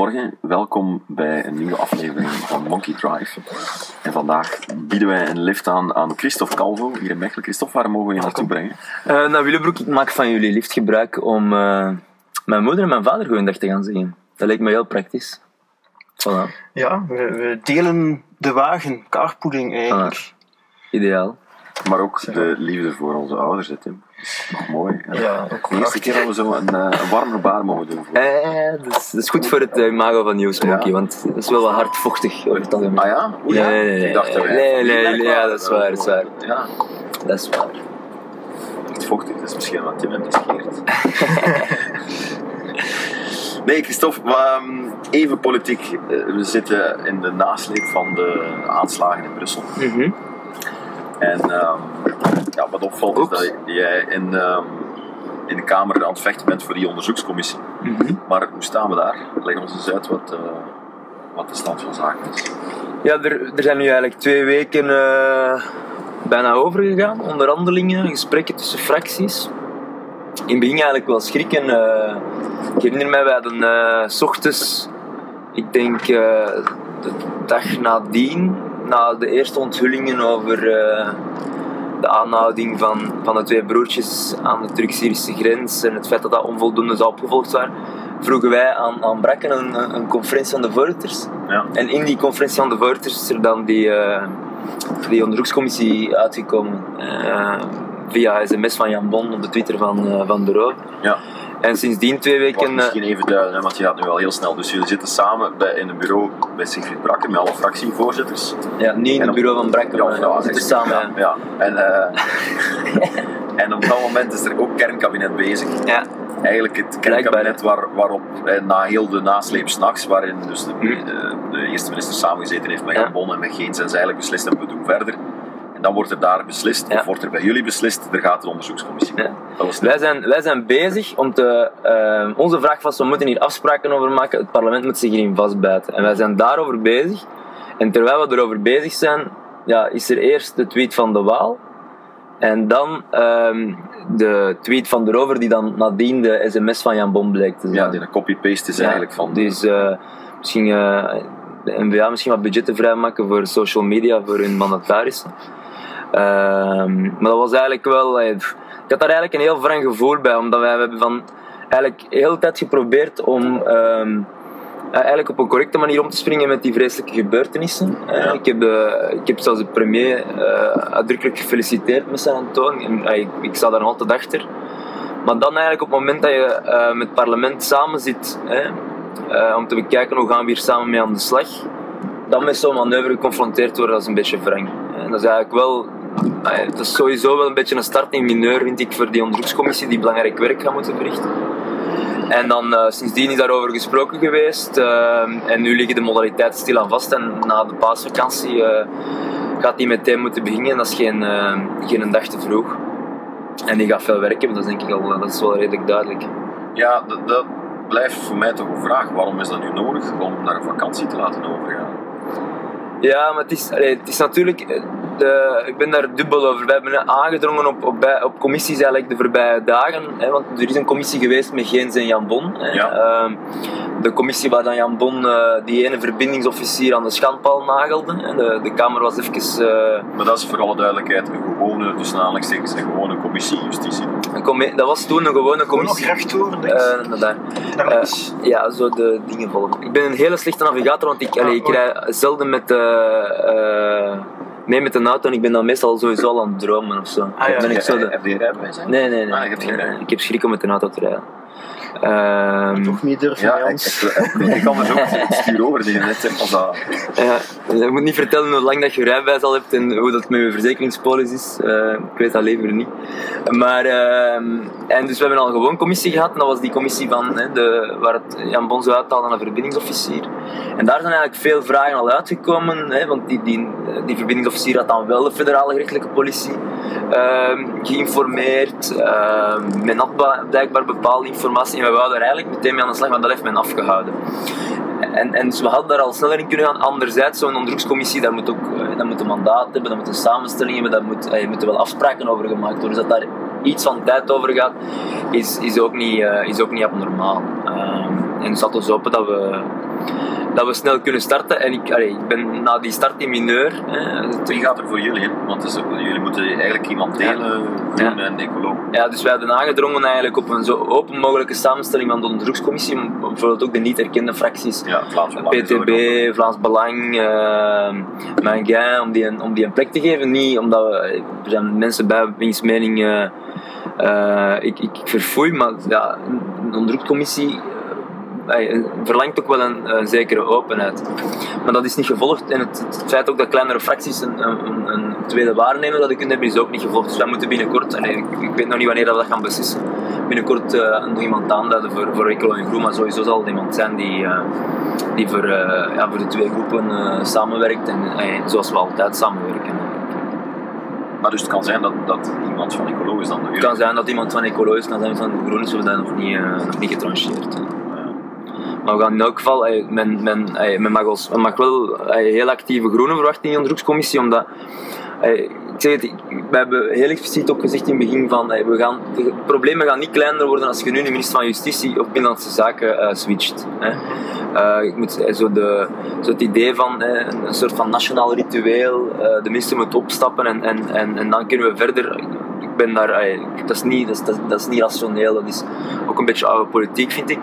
Goedemorgen, welkom bij een nieuwe aflevering van Monkey Drive. En vandaag bieden wij een lift aan aan Christophe Calvo, hier in Mechelen. Christophe, waar mogen we je naartoe brengen? Uh, naar Willebroek, ik maak van jullie lift gebruik om uh, mijn moeder en mijn vader goeiedag te gaan zien. Dat lijkt me heel praktisch. Voilà. Ja, we, we delen de wagen, carpooling eigenlijk. Ideaal. Maar ook de liefde voor onze ouders, hè, Tim. Dat is nog mooi. Ja, ook de eerste keer dat we zo een, uh, een warm gebaar mogen doen. Eh, dat, is, dat is goed voor het uh, imago van Nieuwsmonkey, ja. want dat is wel wat hardvochtig over het algemeen. Ah ja? Oeh, ja? Nee, nee, nee. Ik dacht dat nee, nee, nee, ja, dat is waar, dat is waar. Ja. Dat is waar. Echt vochtig, dat is misschien wat Tim hem scheert. Nee, Christophe, um, even politiek. We zitten in de nasleep van de aanslagen in Brussel. Mm -hmm. En um, ja, wat opvalt is dat jij in, um, in de Kamer aan het vechten bent voor die onderzoekscommissie. Mm -hmm. Maar hoe staan we daar? Leg ons eens uit wat, uh, wat de stand van zaken is. Ja, er, er zijn nu eigenlijk twee weken uh, bijna overgegaan. Onderhandelingen, gesprekken tussen fracties. In het begin eigenlijk wel schrikken. Uh, ik herinner mij, wij hadden s ochtends, ik denk de dag nadien, na de eerste onthullingen over uh, de aanhouding van, van de twee broertjes aan de Turk-Syrische grens en het feit dat dat onvoldoende zou opgevolgd waren, vroegen wij aan, aan Brakken een, een conferentie aan de voorzitters. Ja. En in die conferentie aan de voorzitters is er dan die, uh, die onderzoekscommissie uitgekomen. Uh, via sms van Jan Bon op de Twitter van, van de Roo. Ja. En sindsdien twee weken... misschien even duiden, want je gaat nu wel heel snel. Dus jullie zitten samen bij, in een bureau bij Sigrid Brakke met alle fractievoorzitters. Ja, niet in het bureau van Brakke, ja, maar ja, we zitten samen. Ja, ja. En, uh, en op dat moment is er ook kernkabinet bezig. Ja. Eigenlijk het kernkabinet waar, waarop eh, na heel de nasleep s'nachts, waarin dus de, de, de, eerste minister samengezeten heeft met Jan Bon en met Geens, en ze eigenlijk beslist hebben, we doen verder. En dan wordt er daar beslist, ja. of wordt er bij jullie beslist, er gaat een onderzoekscommissie ja. wij, zijn, wij zijn bezig om te... Uh, onze vraag was, we moeten hier afspraken over maken, het parlement moet zich hierin vastbijten. En wij zijn daarover bezig. En terwijl we erover bezig zijn, ja, is er eerst de tweet van de Waal. En dan um, de tweet van de Rover, die dan nadien de sms van Jan Bon blijkt te zijn. Ja, die een copy-paste is ja, eigenlijk van... Dus uh, misschien... Uh, de NVA misschien wat budgetten vrijmaken voor social media, voor hun mandatarissen. Um, maar dat was eigenlijk wel... Ik had daar eigenlijk een heel wrang gevoel bij, omdat wij hebben van... Eigenlijk de hele tijd geprobeerd om... Um, eigenlijk op een correcte manier om te springen met die vreselijke gebeurtenissen. Ja. Ik, heb ik heb zelfs de premier uh, uitdrukkelijk gefeliciteerd met zijn aantoon. En, ik, ik sta daar altijd achter. Maar dan eigenlijk op het moment dat je met het parlement samen zit, om te bekijken hoe gaan we hier samen mee aan de slag, dan met zo'n manoeuvre geconfronteerd worden, dat is een beetje wrang. En dat is eigenlijk wel dat is sowieso wel een beetje een start in mineur, vind ik, voor die onderzoekscommissie die belangrijk werk gaat moeten verrichten. En dan uh, sindsdien is daarover gesproken geweest. Uh, en nu liggen de modaliteiten stilaan vast. En na de paasvakantie uh, gaat die meteen moeten beginnen. Dat is geen, geen een dag te vroeg. En die gaat veel werken, dat is denk ik al dat is wel redelijk duidelijk. Ja, dat, dat blijft voor mij toch een vraag. Waarom is dat nu nodig om naar een vakantie te laten overgaan? Ja, maar het is, allee, het is natuurlijk... De, ik ben daar dubbel over. We hebben aangedrongen op, op, bij, op commissies eigenlijk de voorbije dagen. Hè, want er is een commissie geweest met Geens en Jan Bon. Hè. Ja. Uh, de commissie waar dan Jan Bon uh, die ene verbindingsofficier aan de schandpaal nagelde. Hè. De, de Kamer was even... Uh, maar dat is voor alle duidelijkheid een gewone, tussen aanhalingstekens, een gewone commissie justitie. Een dat was toen een gewone commissie. Gewoon nog rechtdoor, uh, daar. daar ja, zo de dingen volgen. Ik ben een hele slechte navigator, want ik, allee, ik rij zelden met... Uh, mee met een auto en ik ben dan meestal sowieso al aan het dromen of zo. Ah, ja, ben ik ja, zo de... Heb je rijbewijs? Nee, nee, nee. Ah, je hebt geen. Ik heb schrik om met een auto te rijden. Um, toch niet durven ja, bij ik, ons. ik, kan dus ook stuur over dingen net als dat. Ja, je moet niet vertellen hoe lang dat je rijbewijs al hebt en hoe dat met je verzekeringspolis is. Uh, ik weet dat liever niet. Maar, uh, en dus we hebben al een gewoon commissie gehad en dat was die commissie van, hè, de, waar het Jan Bon zo uithaalde aan een verbindingsofficier. En daar zijn eigenlijk veel vragen al uitgekomen, hè, want die, die, die verbindingsofficier had dan wel de federale gerechtelijke politie uh, geïnformeerd. men had blijkbaar bepaalde informatie we wouden er eigenlijk meteen mee aan de slag, maar dat heeft men afgehouden. En, en dus we hadden daar al sneller in kunnen gaan. Anderzijds, zo'n onderzoekscommissie, daar moet ook dat moet een mandaat hebben, dat moet een samenstelling hebben, daar moet, je moet er wel afspraken over gemaakt worden. Dus dat daar iets van tijd over gaat, is, is, ook, niet, uh, is ook niet abnormaal. Uh, en het staat dus open dat we dat we snel kunnen starten. En ik, allee, ik ben na die start in mineur. Hè, Wie gaat er voor jullie in? Want ook- jullie moeten eigenlijk iemand delen, groen en ecoloog. ja, dus wij hebben aangedrongen eigenlijk op een zo open mogelijke samenstelling van de onderzoekscommissie. Om bijvoorbeeld ook de niet erkende fracties Ja, Vlaams Belang PTB, Vlaams Belang, uh, Mangain, om die, een, om die een plek te geven. Niet omdat we, er zijn mensen bij wiens mening eh, eh, ik, ik, ik verfoei, maar ja, een onderzoekscommissie verlangt ook wel een, een zekere openheid. Maar dat is niet gevolgd. En het, het feit ook dat kleinere fracties een, een, een- tweede waarnemer dat kunnen hebben, is ook niet gevolgd. Dus wij moeten binnenkort, en ik, ik weet nog niet wanneer dat we dat gaan beslissen, binnenkort eh, nog iemand aanduiden voor, voor Ecolo en Groen, maar sowieso zal er iemand zijn die, eh, die voor, eh, ja, voor de twee groepen eh, samenwerkt en eh, zoals we altijd samenwerken. Maar dus het kan zijn dat, dat iemand van ecoloog is dan de Het kan zijn dat iemand van Ecolo is, kan zijn van Groen is, we hebben dat nog niet, eh, nog niet getrancheerd. Maar we gaan in elk geval, eh, men, men, eh, men, mag, mag wel eh, heel actieve groenen verwachten in de onderzoekscommissie, omdat ik zeg het, we hebben heel expliciet ook gezegd in het begin van we gaan, de problemen gaan niet kleiner worden als je nu de minister van Justitie of Binnenlandse Zaken switcht. Ik moet, zo, de, zo het idee van een, soort van nationaal ritueel, de minister moet opstappen en, en, en, dan kunnen we verder. Ik ben daar, dat, is niet, dat, is- dat is niet rationeel, dat is ook een beetje oude politiek vind ik.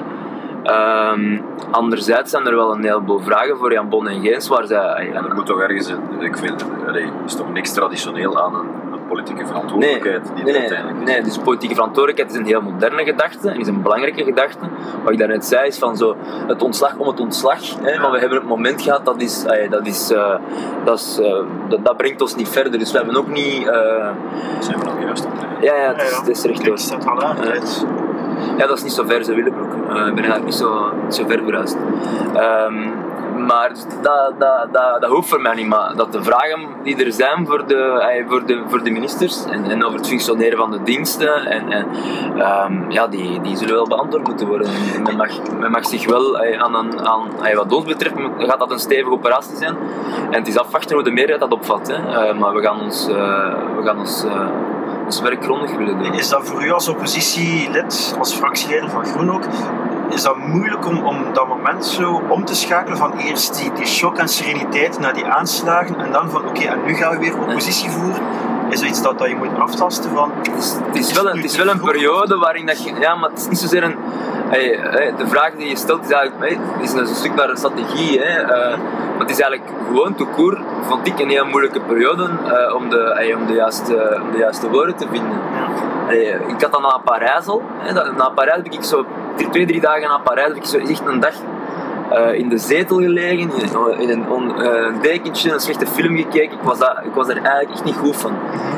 Ehm, anderzijds zijn er wel een heleboel vragen voor Jan Bon en Geens waar zij... eh, En er moet toch ergens, een- ik vind, er is toch niks traditioneel aan een, een politieke verantwoordelijkheid die nee, er nee, uiteindelijk is. nee, dus politieke verantwoordelijkheid is een heel moderne gedachte en is een belangrijke gedachte. Wat ik daarnet zei is van zo het ontslag om het ontslag. Hè, Maar we hebben het moment gehad, dat, is, dat, is, eh, dat, is, eh, dat, dat brengt ons niet verder. Dus we hebben ook niet... eh, Zijn we nog juist op de ja, ja, het is, het is rechtdoor. Ja. Dat is niet zo ver, ze Willebroek. Eh, ik ben eigenlijk niet zo, zo ver verhuisd. Ehm, maar dus dat, dat, dat, dat hoeft voor mij niet. Maar dat de vragen die er zijn voor de, eh, voor de, voor de ministers en, en over het functioneren van de diensten, en, en, ehm, ja, die, die zullen wel beantwoord moeten worden. En men, mag, men mag zich wel eh, aan, een, aan wat ons betreft, gaat dat een stevige operatie zijn. En het is afwachten hoe de meerderheid dat opvat. Hè. Maar we gaan ons, we gaan ons, ons werk grondig willen doen. Is dat voor u als oppositielid, als fractieleider van Groen ook, is dat moeilijk om, om dat moment zo om te schakelen van eerst die, die shock en sereniteit naar die aanslagen en dan van oké, en nu gaan we weer oppositie voeren? Is dat iets dat, dat je moet aftasten van... Het is, het is wel, een, het is wel een periode waarin dat je... Ja, maar het is niet zozeer een... hey, hey, de vraag die je stelt is eigenlijk... hey, is een stuk naar een strategie. Hè, eh, maar het is eigenlijk gewoon te koer, vond ik, een heel moeilijke periode eh, om, de, om, de juiste, om de juiste woorden te vinden. Ik had dan na Parijs al. Na Parijs heb ik zo... Twee, drie dagen na Parijs heb ik zo echt een dag eh, in de zetel gelegen, in, in een, on- eh, een dekentje, een slechte film gekeken. Ik was, dat, ik was er eigenlijk echt niet goed van.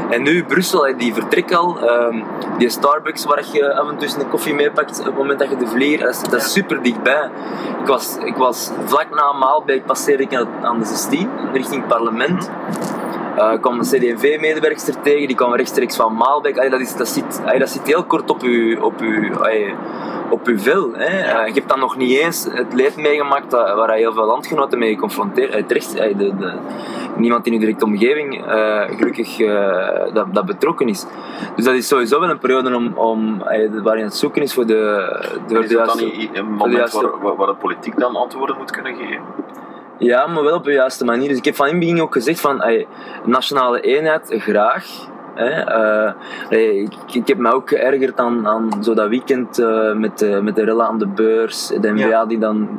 En nu Brussel, die vertrek al, ehm, die Starbucks waar je af en toe een koffie meepakt op het moment dat je de vlieg, dat is, dat is super dichtbij. Ik was, ik was vlak na Maalbeek passeerde ik aan, aan de 16, richting het parlement. Eh, ik kwam een CD&V-medewerkster tegen, die kwam rechtstreeks van Maalbeek. Allee, dat, is, dat, zit, allee, dat zit heel kort op uw, op uw, allee, op uw vel. Hè. Eh, je hebt dan nog niet eens het leed meegemaakt dat, waar heel veel landgenoten mee geconfronteerd zijn. Terecht, de, de, niemand in uw directe omgeving eh, gelukkig eh, dat, dat betrokken is. Dus dat is sowieso wel een periode om, om, waarin het zoeken is voor de, Is de dat dan niet een de moment waar, waar de politiek dan antwoorden moet kunnen geven? Ja, maar wel op de juiste manier. Dus ik heb van in het begin ook gezegd van nationale eenheid graag. Eh, ik, ik heb me ook geërgerd aan, aan zo dat weekend eh, met, de, met de rellen aan de beurs. De NVA Ja. die dan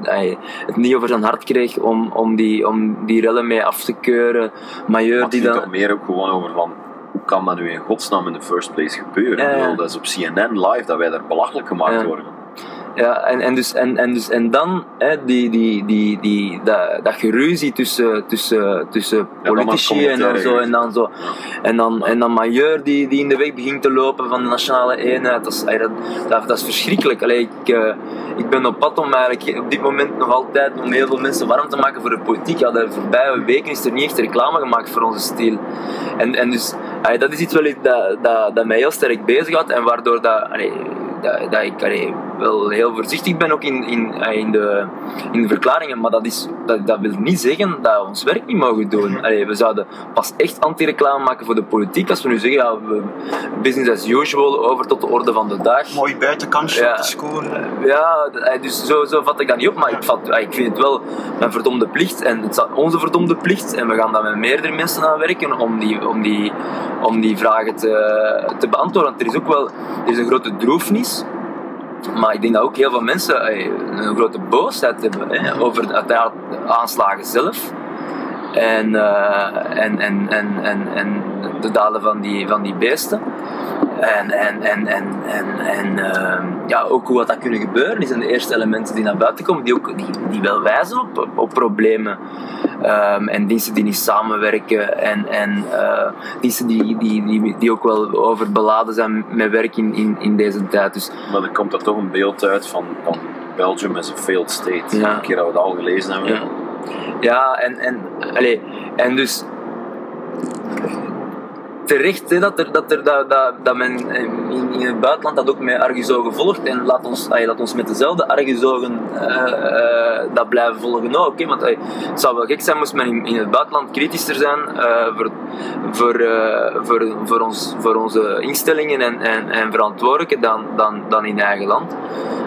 het niet over zijn hart kreeg om, om, die, om die rellen mee af te keuren. Majeur het die dan... toch meer ook gewoon over van, hoe kan dat nu in godsnaam in de first place gebeuren? Bedoel, Dat is op CNN live dat wij daar belachelijk gemaakt worden. Ja, en, en, dus, en, en, dus, en dan hè, die, die, die, die, dat, dat geruzie tussen, tussen, tussen politici en dan zo. En dan, zo. En dan, en dan Majeur die, die in de weg begint te lopen van de nationale eenheid. Dat is, dat, dat, dat is verschrikkelijk. Allee, ik, eh, ik ben op pad om eigenlijk op dit moment nog altijd om heel veel mensen warm te maken voor de politiek. Ja, de voorbije weken is er niet echt reclame gemaakt voor onze stijl. En, en dus dat is iets wel iets dat, dat, dat mij heel sterk bezighoudt en waardoor dat, allee, dat, dat ik allee, wel heel voorzichtig ben ook in, in, eh, in, de, in de verklaringen. Maar dat, is, dat, dat wil niet zeggen dat we ons werk niet mogen doen. Allee, we zouden pas echt anti-reclame maken voor de politiek als we nu zeggen, ja, we, business as usual, over tot de orde van de dag. Mooi buitenkansje Ja. te scoren. Ja, eh, dus zo, zo vat ik dat niet op, maar ik, vat, eh, ik vind het wel mijn verdomde plicht en het is onze verdomde plicht en we gaan daar met meerdere mensen aan werken om die, om die, om die vragen te, te beantwoorden. Want er is ook wel er is een grote droefnis, maar ik denk dat ook heel veel mensen eh, een grote boosheid hebben over de, aanslagen zelf. En, eh, en, en, en, en, de daden van die, van die beesten. En, en, en, en, en, ehm, ja, ook hoe dat kunnen gebeuren, zijn de eerste elementen die naar buiten komen, die, ook, die, die wel wijzen op, op problemen. Ehm, en diensten die niet samenwerken en, en eh, diensten die, die, die, die ook wel overbeladen zijn met werk in, in, in deze tijd. Dus Maar er komt er toch een beeld uit van, van Belgium as a failed state. Ja. Een keer dat we dat al gelezen hebben. Ja. Ja, en, en, allee, en dus terecht hè, dat, er, dat, er, dat, dat, dat men in, het buitenland dat ook met argusogen volgt en laat ons, laat ons met dezelfde argusogen eh, eh, dat blijven volgen ook. hè, want allee, het zou wel gek zijn moest men in, in het buitenland kritischer zijn eh, voor, voor, voor, voor, ons, voor onze instellingen en, en, en verantwoordelijken dan, dan, dan in eigen land.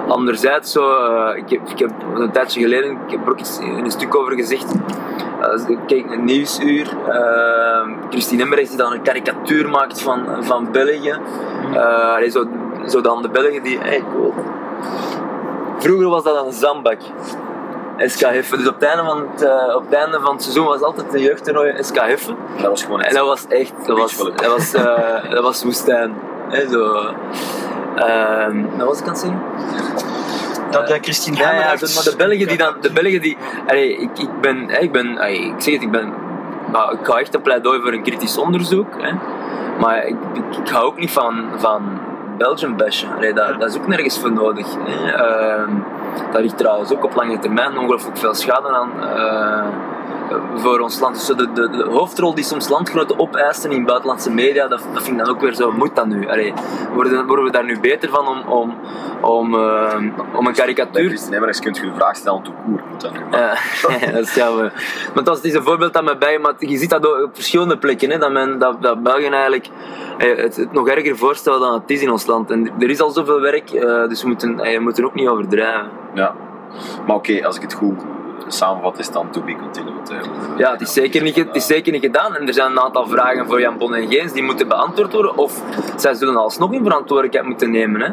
Anderzijds, zo, ik, heb, ik heb een tijdje geleden ik heb er ook een stuk over gezegd. Als ik kijk naar Nieuwsuur, eh, Christine Emmerichs die dan een karikatuur maakt van, van België. Eh, allee, zo, zo dan de Belgen die... Hey, cool. Vroeger was dat een zandbak. SK Heffen. Dus op het, einde van het, eh, op het einde van het seizoen was altijd een jeugdtoernooi SK Heffen. Dat was gewoon En echt dat was echt, dat was, dat was, eh, dat was woestijn. Hè, zo. Ehm, wat was ik aan het zeggen? Dat uh, Christine Ja, ja, maar de Belgen die dan, de Belgen die, allee, ik, ik ben, ik ben, allee, ik zeg het, ik ben, maar ik ga echt een pleidooi voor een kritisch onderzoek, hè. maar ik, ik, ik hou ook niet van, van Belgium bashen, allee, dat, dat is ook nergens voor nodig. Hè. Ehm, dat ligt trouwens ook op lange termijn ongelooflijk veel schade aan. eh, voor ons land. Dus de, de, de hoofdrol die soms landgenoten opeisen in buitenlandse media, dat, dat vind ik dan ook weer zo, moet dat nu? Allee, worden, worden we daar nu beter van om, om, om, eh, om een Bij karikatuur Christine Emmerichs kun je de vraag stellen tot koer. Moet dat nu maar. ja, dat is jammer. Maar dat is, het is een voorbeeld dat me bij, maar je ziet dat op verschillende plekken, hè, dat, men, dat, dat België eigenlijk eh, het, het nog erger voorstelt dan het is in ons land. En er is al zoveel werk, eh, dus we moeten, eh, we moeten ook niet overdrijven. Ja. Maar oké, als ik het goed samenvat, is dan to be continued. hè. Ja, het is, zeker niet, het is zeker niet gedaan. En er zijn een aantal vragen voor Jan Bon en Geens die moeten beantwoord worden. Of zij zullen alsnog hun verantwoordelijkheid moeten nemen. Hè.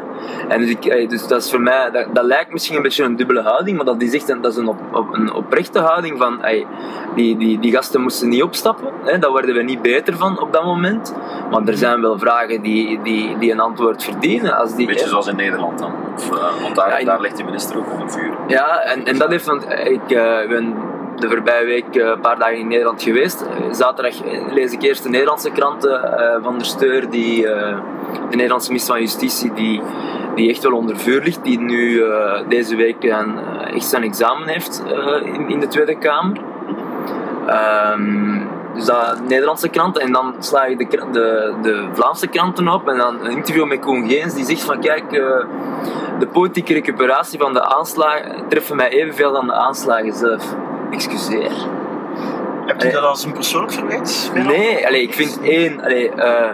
En dus, ik, eh, dus dat is voor mij, dat, dat lijkt misschien een beetje een dubbele houding, maar dat is echt een, dat is een, op, op- een oprechte houding van, ey, die, die, die gasten moesten niet opstappen. Hè. Daar werden we niet beter van op dat moment. Maar er zijn wel vragen die, die, die een antwoord verdienen. Als die, Beetje zoals in Nederland dan. Of, eh, want daar, Ja, in- daar ligt de minister ook onder vuur. Ja, en, en dat heeft, want ik eh, ben de voorbije week eh, een paar dagen in Nederland geweest. Zaterdag lees ik eerst de Nederlandse kranten eh, van der Steur, die, de Nederlandse minister van Justitie, die, die echt wel onder vuur ligt, die nu deze week een, echt zijn examen heeft in, in de Tweede Kamer. Ehm, dus dat Nederlandse kranten. En dan sla je de, de, de Vlaamse kranten op. En dan een interview met Koen Geens. Die zegt van kijk, eh, de politieke recuperatie van de aanslagen treffen mij evenveel dan de aanslagen zelf. Excuseer. Heb je dat als een persoonlijk verwijt? Nee, allee, ik vind één, allee, eh,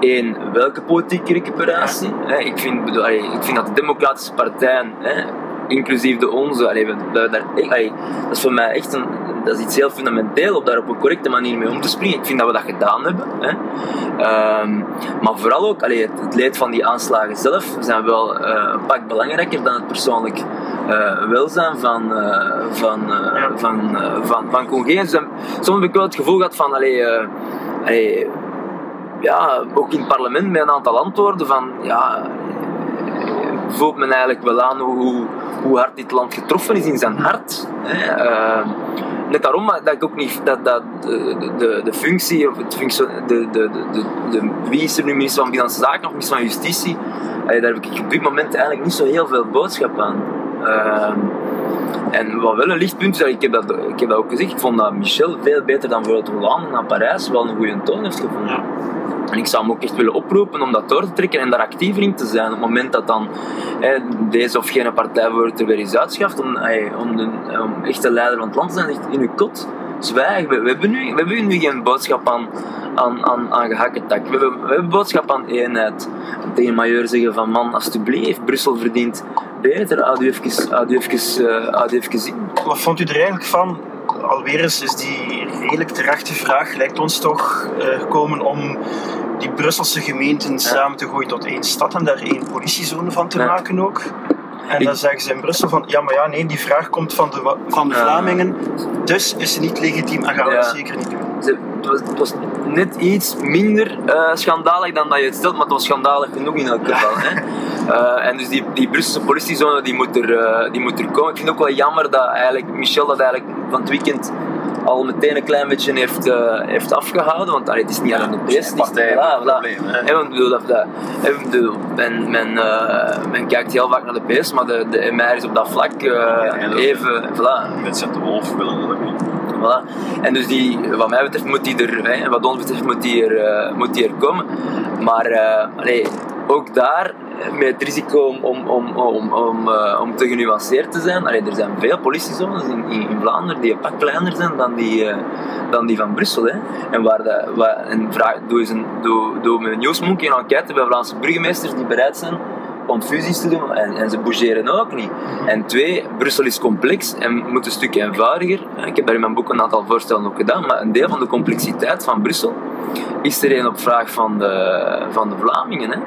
één welke politieke recuperatie? Hè? Ik, vind, bedoel, allee, ik vind dat de democratische partijen, hè, inclusief de onze, allee, we- daar, allee, dat is voor mij echt een, dat is iets heel fundamenteel om daar op een correcte manier mee om te springen. Ik vind dat we dat gedaan hebben. Hè. Ehm, maar vooral ook, allee, het, het leed van die aanslagen zelf zijn wel eh, een pak belangrijker dan het persoonlijk eh, welzijn van, eh van, Ja. van, van, van Soms heb ik wel het gevoel gehad van, allee, allee, ja, ook in het parlement met een aantal antwoorden van, ja, voelt men eigenlijk wel aan hoe, hoe hard dit land getroffen is in zijn hart. Hè. Eh, net daarom dat ik ook niet, dat, dat de, de, functie, of het functie de, de, de, de, wie is er nu minister van Binnenlandse Zaken of minister van Justitie, daar heb ik op dit moment eigenlijk niet zo heel veel boodschap aan. Eh, en wat wel een lichtpunt is, ik heb, dat, ik heb dat ook gezegd, ik vond dat Michel veel beter dan bijvoorbeeld Hollande naar Parijs wel een goede toon heeft gevonden. En ik zou hem ook echt willen oproepen om dat door te trekken en daar actiever in te zijn. Op het moment dat dan deze of geen partijvoorzitter weer is uitschaft, om, om, de, om echt de leider van het land te zijn, echt in uw kot. Zwijg. We, we, hebben nu, we hebben nu geen boodschap aan, aan, aan, aan gehakketak. We hebben, we hebben boodschap aan eenheid. Tegen majeur zeggen van man, alsjeblieft, Brussel verdient beter. Houd u even, in. Wat vond u er eigenlijk van? Alweer eens is die redelijk terechte vraag, lijkt ons toch uh, gekomen om die Brusselse gemeenten samen te gooien tot één stad en daar één politiezone van te ja. maken ook. En dan zeggen ze in Brussel van, ja maar ja, nee, die vraag komt van de, van de Vlamingen, dus is ze niet legitiem en gaan we ja. dat zeker niet doen. Het was, het was net iets minder uh, schandalig dan dat je het stelt, maar het was schandalig genoeg in elk geval. Hè? Uh, en dus die, die Brusselse politiezone die moet, er, uh, die moet er komen. Ik vind het ook wel jammer dat eigenlijk Michel dat eigenlijk van het weekend al meteen een klein beetje heeft, uh, heeft afgehouden. Want allee, het is niet alleen de PS. partij voilà, voilà. want ik bedoel, dat, dat, bedoel, men, men, men kijkt heel vaak naar de PS, maar de, de MR is op dat vlak uh, even. Voilà, Vincent de Wolf willen dat ook niet. Voilà. En dus die, wat mij betreft moet die er, hè, wat ons betreft moet die er, uh, moet die er komen. Maar uh, allee, ook daar met het risico om, om, om, om, om, uh, om te genuanceerd te zijn. Allee, er zijn veel politiezones in, in, in Vlaanderen die een pak kleiner zijn dan die, uh, dan die van Brussel. Hè. En waar de, waar, en vraag, doe, eens een, doe, doe met een Nieuwsmonkey een enquête bij Vlaamse burgemeesters die bereid zijn om fusies te doen en, en ze bougeren ook niet. En twee, Brussel is complex en moet een stuk eenvoudiger. Ik heb daar in mijn boek een aantal voorstellen ook gedaan, maar een deel van de complexiteit van Brussel is er een op vraag van de, van de Vlamingen. Hè.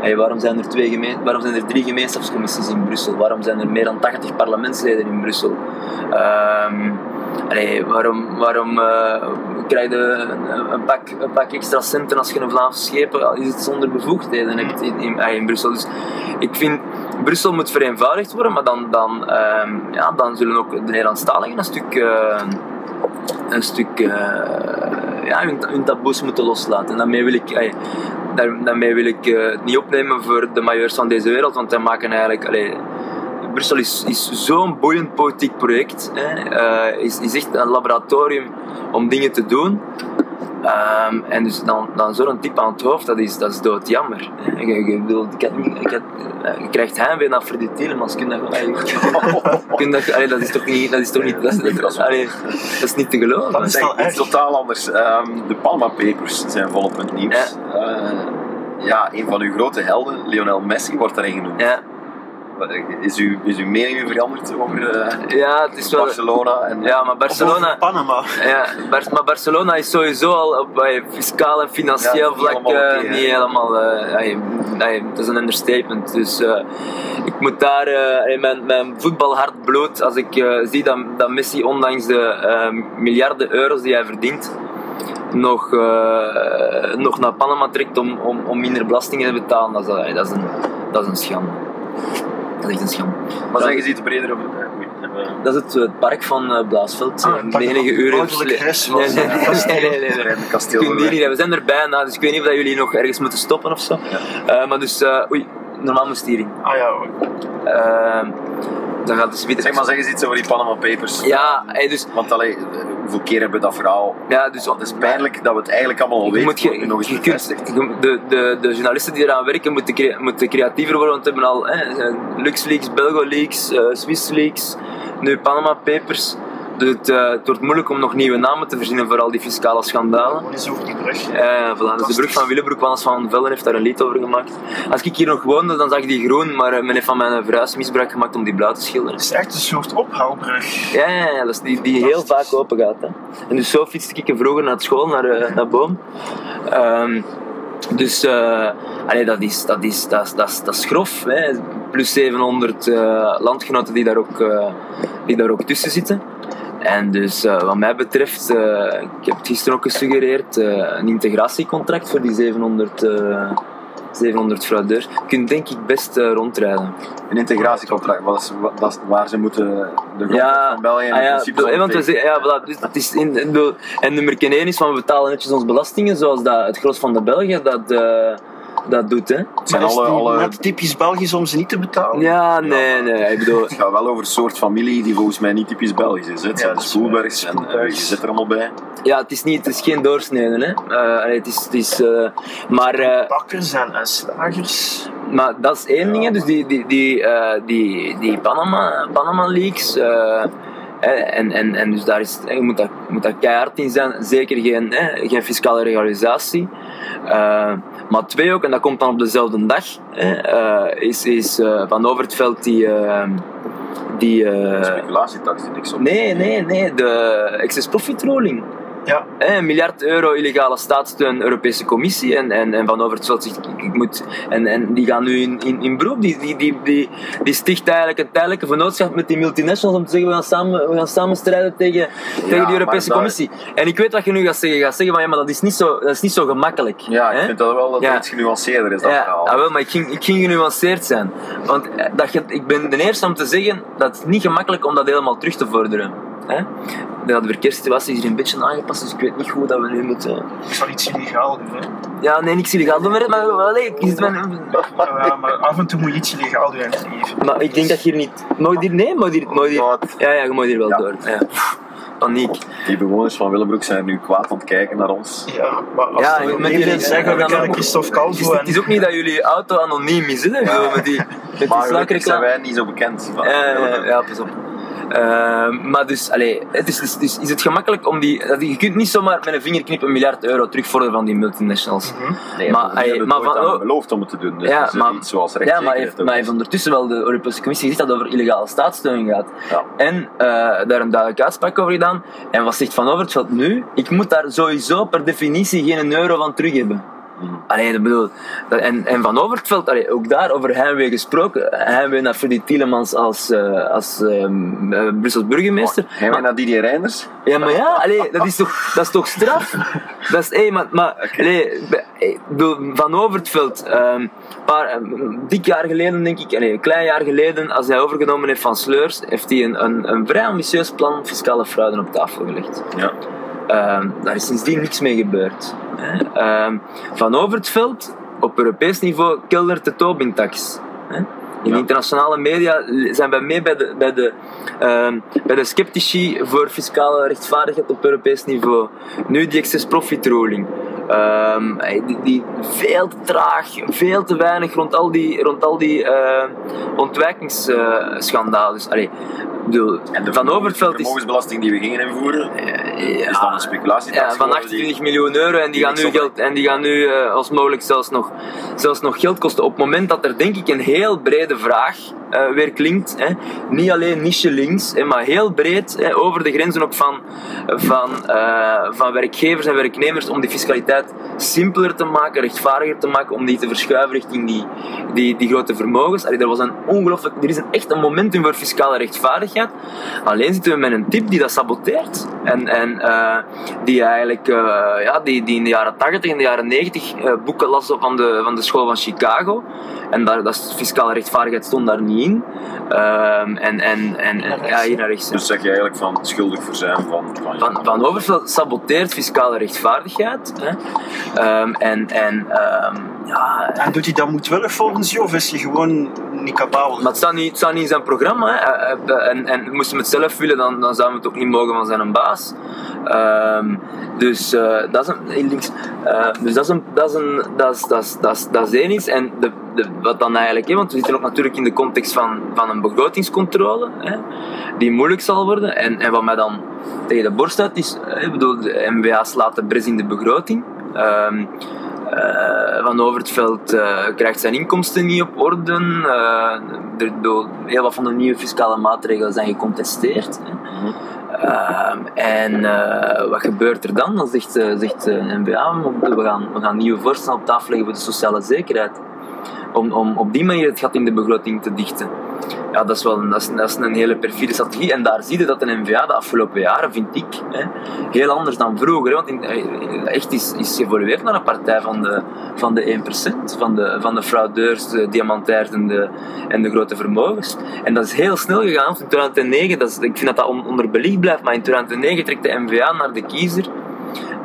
Hey, waarom, zijn er twee gemeen, waarom zijn er drie gemeenschapscommissies in Brussel? Waarom zijn er meer dan 80 parlementsleden in Brussel? Um, waarom waarom uh, krijg je een, pak, een pak extra centen als je een Vlaamse schepen is het zonder bevoegdheden hebt in, in, in Brussel? Dus ik vind Brussel moet vereenvoudigd worden, maar dan, dan, um, ja, dan zullen ook de Nederlandstaligen een stuk. Uh, een stuk ja, hun, taboes moeten loslaten. En daarmee wil ik, daar, daarmee wil ik het niet opnemen voor de majeurs van deze wereld, want die maken eigenlijk. Brussel is, is zo'n boeiend politiek project. Hè. Uh, is, is echt een laboratorium om dingen te doen. Um, en dus dan, dan zo'n type aan het hoofd, dat is, dat is doodjammer. Je, je, je, ik had, ik had, je krijgt heimwee naar Freddy Tielemans. Kun dat, allee, kun dat, allee, dat is toch niet... Dat is, toch niet, dat is, dat, allee, dat is niet te geloven. Dat is iets erg. totaal anders. Um, de Palma Papers zijn volop in het nieuws. Ja. Uh, ja, een van uw grote helden, Lionel Messi, wordt daarin genoemd. Ja. Is, uw, is uw mening nu veranderd over uh, ja, het is wel, Barcelona? En, ja, maar Barcelona... Over Panama. Ja, Bar maar Barcelona is sowieso al op uh, fiscaal en financieel Ja, vlak niet helemaal uh, hè? niet helemaal... Uh, dat is een understatement. Dus uh, ik moet daar... Uh, mijn, mijn voetbalhart bloot als ik uh, zie dat, dat Messi ondanks de uh, miljarden euro's die hij verdient nog, uh, nog naar Panama trekt om, om, om minder belastingen te betalen. Dat is, dat is, een, dat is een schande. Dat is echt een schande. Maar zeg eens iets breder over... Uh, dat is het, het park van uh, Blaasveld. Ah, uh, enige uur heeft nee, nee, nee, nee, nee, nee. Kasteel Kun je niet, we zijn er bijna, dus ik weet niet of dat jullie nog ergens moeten stoppen of zo. Ja. Uh, maar dus, uh, oei, normaal moest hierin. Ah ja hoor. Dan gaat. Zeg maar, zeg eens iets over die Panama Papers. Ja, hey, dus. Want allee, hoeveel keer hebben we dat verhaal? Ja, dus. Het is pijnlijk dat we het eigenlijk allemaal al weten. Moet je, nog eens de, de, de journalisten die eraan werken moeten, crea moeten creatiever worden, want we hebben al hè, LuxLeaks, BelgoLeaks, uh, SwissLeaks, nu Panama Papers. Dus het, uh, het, wordt moeilijk om nog nieuwe namen te verzinnen voor al die fiscale schandalen. Gewoon eens over die brug. Ja, voilà. Dus de brug van Willebroek, Wannes van Velden heeft daar een lied over gemaakt. Als ik hier nog woonde, dan zag ik die groen, maar men heeft van mijn verhuis misbruik gemaakt om die blauw te schilderen. Het is echt een soort ophaalbrug. Ja, ja, ja dat is die, die heel vaak open gaat. Hè. En dus zo fietste ik vroeger naar school, naar, uh, naar Boom. Um, dus uh, allee, dat, is, dat, is, dat, is, dat, is, dat is grof. Hè. Plus 700 uh, landgenoten die daar, ook, uh, die daar ook tussen zitten. En dus uh, wat mij betreft, uh, ik heb het gisteren ook gesuggereerd, uh, een integratiecontract voor die 700, 700 fraudeurs. Je kunt denk ik best rondrijden. Een integratiecontract, wat is, dat is waar ze moeten de ja, van België in ah, ja, principe bedoel, want we zeggen, ja, voilà, dus is in, bedoel, En nummer 1 is van we betalen netjes onze belastingen, zoals dat, het gros van de Belgen, dat dat doet. Hè. Het zijn is alle, alle, net typisch Belgisch om ze niet te betalen? Ja, nee, nee. Ik bedoel, het gaat wel over een soort familie die volgens mij niet typisch Belgisch is. Hè. Het zijn Ja, de dat is waar. Spoelbergs en eh, je zit er allemaal bij. ja, het is, niet, het is geen doorsneden. Hè. Eh, het is, het is, eh, maar, eh, Bakkers en, en slagers. maar dat is één ding. hè. Dus die, die, die, eh, die, die Panama, Panama Leaks. En, en, en dus daar is, je moet daar, je moet daar keihard in zijn. Zeker geen, eh, geen fiscale regularisatie. Eh, maar twee ook, en dat komt dan op dezelfde dag, hè, eh, is, is eh, Van Overtveld die. eh, die Speculatietax die niks op. nee, nee, nee, de excess profit ruling. Ja, Hè, een miljard euro illegale staatssteun, Europese Commissie. En, en, en Van Overtveld zegt, ik, ik moet... En, en die gaan nu in, in, in beroep. Die, die, die, die, die sticht eigenlijk een tijdelijke vennootschap met die multinationals om te zeggen, we gaan samen, we gaan samen strijden tegen, tegen die Europese daar- Commissie. En ik weet wat je nu gaat zeggen. Je gaat zeggen van, ja, maar dat is niet zo, dat is niet zo gemakkelijk. Ja, ik hè? vind dat wel dat Ja. het iets genuanceerder is, dat Ja, verhaal. ah, wel, maar ik ging, ik ging genuanceerd zijn. Want eh, dat ik ben de eerste om te zeggen dat het niet gemakkelijk om dat helemaal terug te vorderen. Hè? De verkeerssituatie is hier een beetje aangepast, dus ik weet niet hoe dat we nu moeten... ik zal iets illegaal doen. Hè. Ja, nee, niks illegaal doen, maar, maar, maar, allee, ik- mijn- Ja, maar af en toe moet je iets illegaal doen in het leven. maar ik denk dat je hier niet... Je hier... Nee, je hier... Ja, ja, je mag hier wel Ja. door. Ja. Paniek. Die bewoners van Willebroek zijn nu kwaad aan het kijken naar ons. Ja, maar als Ja, met we die- iedereen zeggen, we kennen Christophe Het is, Calvo het is ook niet dat jullie auto anoniem is, hè? Ja. Met die, met die Maar zijn wij niet zo bekend. van ja, pas op. Ehm, maar dus, allee, het is, dus, dus is het gemakkelijk om die... Je kunt niet zomaar met een vingerknip een miljard euro terugvorderen van die multinationals. Nee, Maar, maar, allee, maar van- oh. beloofd om het te doen. Dus Ja, maar- iets zoals Ja, maar heeft, ook maar heeft ondertussen wel de Europese Commissie gezegd dat het over illegale staatssteun gaat. Ja. En eh, daar een duidelijke uitspraak over gedaan. En wat zegt Van Overtveld nu? Ik moet daar sowieso per definitie geen euro van terug hebben. Hmm. Allee, dat bedoel, dat- en, en Van Overtveld, allee, ook daar over heimwee gesproken. Heimwee naar Freddy Tielemans als, eh, als ehm, eh, Brussels burgemeester. We Maar- naar Didier Reinders? ja, maar ja, allee, dat, is toch, dat is toch straf? Dat is, hey, maar, maar allee, hey, ik bedoel, Van Overtveld, ehm, paar, een dik jaar geleden, denk ik, allee, een klein jaar geleden, als hij overgenomen heeft van Sleurs, heeft hij een, een, een vrij ambitieus plan fiscale fraude op tafel gelegd. Ja. Ehm, daar is sindsdien niks mee gebeurd. Ehm, van Overtveld, op Europees niveau, keldert de Tobin-tax. In Ja. internationale media zijn wij mee bij de, bij, de, ehm, bij de sceptici voor fiscale rechtvaardigheid op Europees niveau. Nu die excess profit ruling. Ehm, die, die veel te traag, veel te weinig rond al die, rond al die eh, ontwijkingsschandalen. dus, allee, ik bedoel, En de van Overtveld is vermogensbelasting die we gingen invoeren, is dan een speculatie. ja, van 28 miljoen euro en die gaan nu, geld, en die gaan nu eh, als mogelijk zelfs nog, zelfs nog geld kosten. Op het moment dat er denk ik een heel brede vraag eh, weer klinkt, hè, niet alleen niche links, hè, maar heel breed hè, over de grenzen ook van, van, eh, van werkgevers en werknemers om die fiscaliteit simpeler te maken, rechtvaardiger te maken, om die te verschuiven richting die, die, die grote vermogens. Allee, er, was een ongelooflijk, er is een, echt een momentum voor fiscale rechtvaardigheid. Alleen zitten we met een tip die dat saboteert. En, en eh, die eigenlijk ja, die, die in de jaren 80 en de jaren 90 eh, boeken las van de, van de school van Chicago. En daar, dat is- fiscale rechtvaardigheid stond daar niet in. Ehm, en, en, en, en ja, hier naar rechts. Dus zeg je eigenlijk van schuldig verzuim van... van, Van, van Overveld saboteert fiscale rechtvaardigheid. Hè. Ehm, en en ehm, ja, En doet hij dat moedwillig volgens je, of is hij gewoon niet capabel? Maar het staat niet, het staat niet in zijn programma. Hè. Hij- hij- En, en moesten we het zelf willen, dan, dan zouden we het ook niet mogen van zijn baas. Ehm, dus eh, dat is een, links. Eh, dus dat is een, dat is een, dat is, dat is, dat is, dat is iets. En de, de, wat dan eigenlijk, hè, want we zitten ook natuurlijk in de context van, van een begrotingscontrole, hè, die moeilijk zal worden. En, en wat mij dan tegen de borst uit is, hè, ik bedoel, de MBA slaat de bres in de begroting. Ehm, eh, van Overtveld eh, krijgt zijn inkomsten niet op orde. Eh, door, heel wat van de nieuwe fiscale maatregelen zijn gecontesteerd. En wat gebeurt er dan? Dan zegt, zegt eh, NBA, we gaan, we gaan nieuwe voorstellen op tafel leggen voor de sociale zekerheid. Om, om op die manier het gat in de begroting te dichten. Ja, dat is wel dat is, dat is een hele perfide strategie. En daar zie je dat de NVA de afgelopen jaren, vind ik, hè, heel anders dan vroeger. Want eh, echt is, is geëvolueerd naar een partij van de, van de 1%, van de, van de fraudeurs, de diamantairs en de, grote vermogens. En dat is heel snel gegaan. In 2009, dat is, ik vind dat dat on- blijft, maar in 2009 trekt de NVA naar de kiezer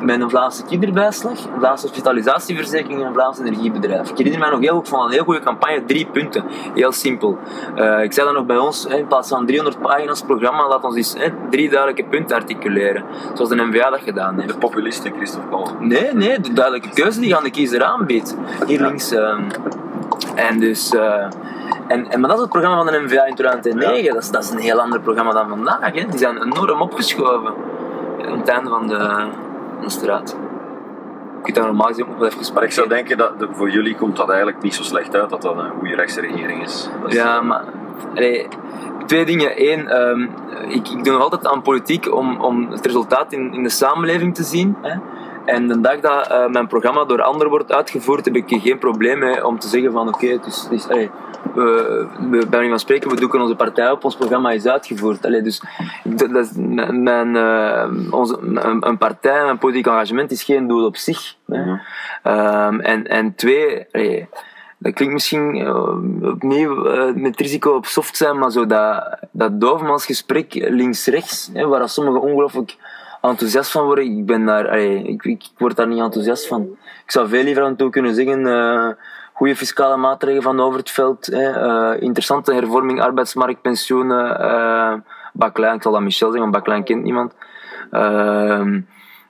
met een Vlaamse kinderbijslag, een Vlaamse hospitalisatieverzekering en een Vlaams energiebedrijf. Ik herinner mij nog heel goed van een heel goede campagne, drie punten. Heel simpel. Uh, ik zei dan nog bij ons, in plaats van 300 pagina's programma, laat ons eens hè, drie duidelijke punten articuleren. Zoals de NVA dat gedaan heeft. De populisten, Christophe Paul. Nee, nee, de duidelijke keuze die aan de kiezer aanbiedt. Hier links. Uh, en dus... Uh, en, en, maar dat is het programma van de NVA in 2009. Ja. Dat, is, dat is een heel ander programma dan vandaag. Hè. Die zijn enorm opgeschoven aan het einde van de, de straat. Ik daar normaal gezien nog wel even Maar ik zou denken dat de, voor jullie komt dat eigenlijk niet zo slecht uit dat dat een goede rechtse regering is. is ja, maar allee, twee dingen. Eén, um, ik, ik doe nog altijd aan politiek om, om het resultaat in, in de samenleving te zien. Hè. En de dag dat uh, mijn programma door anderen wordt uitgevoerd, heb ik geen probleem mee om te zeggen van oké, okay, het is, het is, allee, we, we, bij van spreken, we doeken onze partij op, ons programma is uitgevoerd. Allee, dus dat, dat mijn, uh, onze, een, een, partij, mijn politiek engagement is geen doel op zich. Mm um, en, en twee, allee, dat klinkt misschien uh, opnieuw uh, met risico op soft zijn, maar zo dat, dat dovenmansgesprek links-rechts, waar sommigen ongelooflijk enthousiast van worden, ik ben daar, ik, ik, word daar niet enthousiast van. Ik zou veel liever aan toe kunnen zeggen, uh, goede fiscale maatregelen van over het veld, uh, interessante hervorming, arbeidsmarkt, pensioenen, uh, ik zal dat Michel zeggen, want Baklein kent niemand. Uh,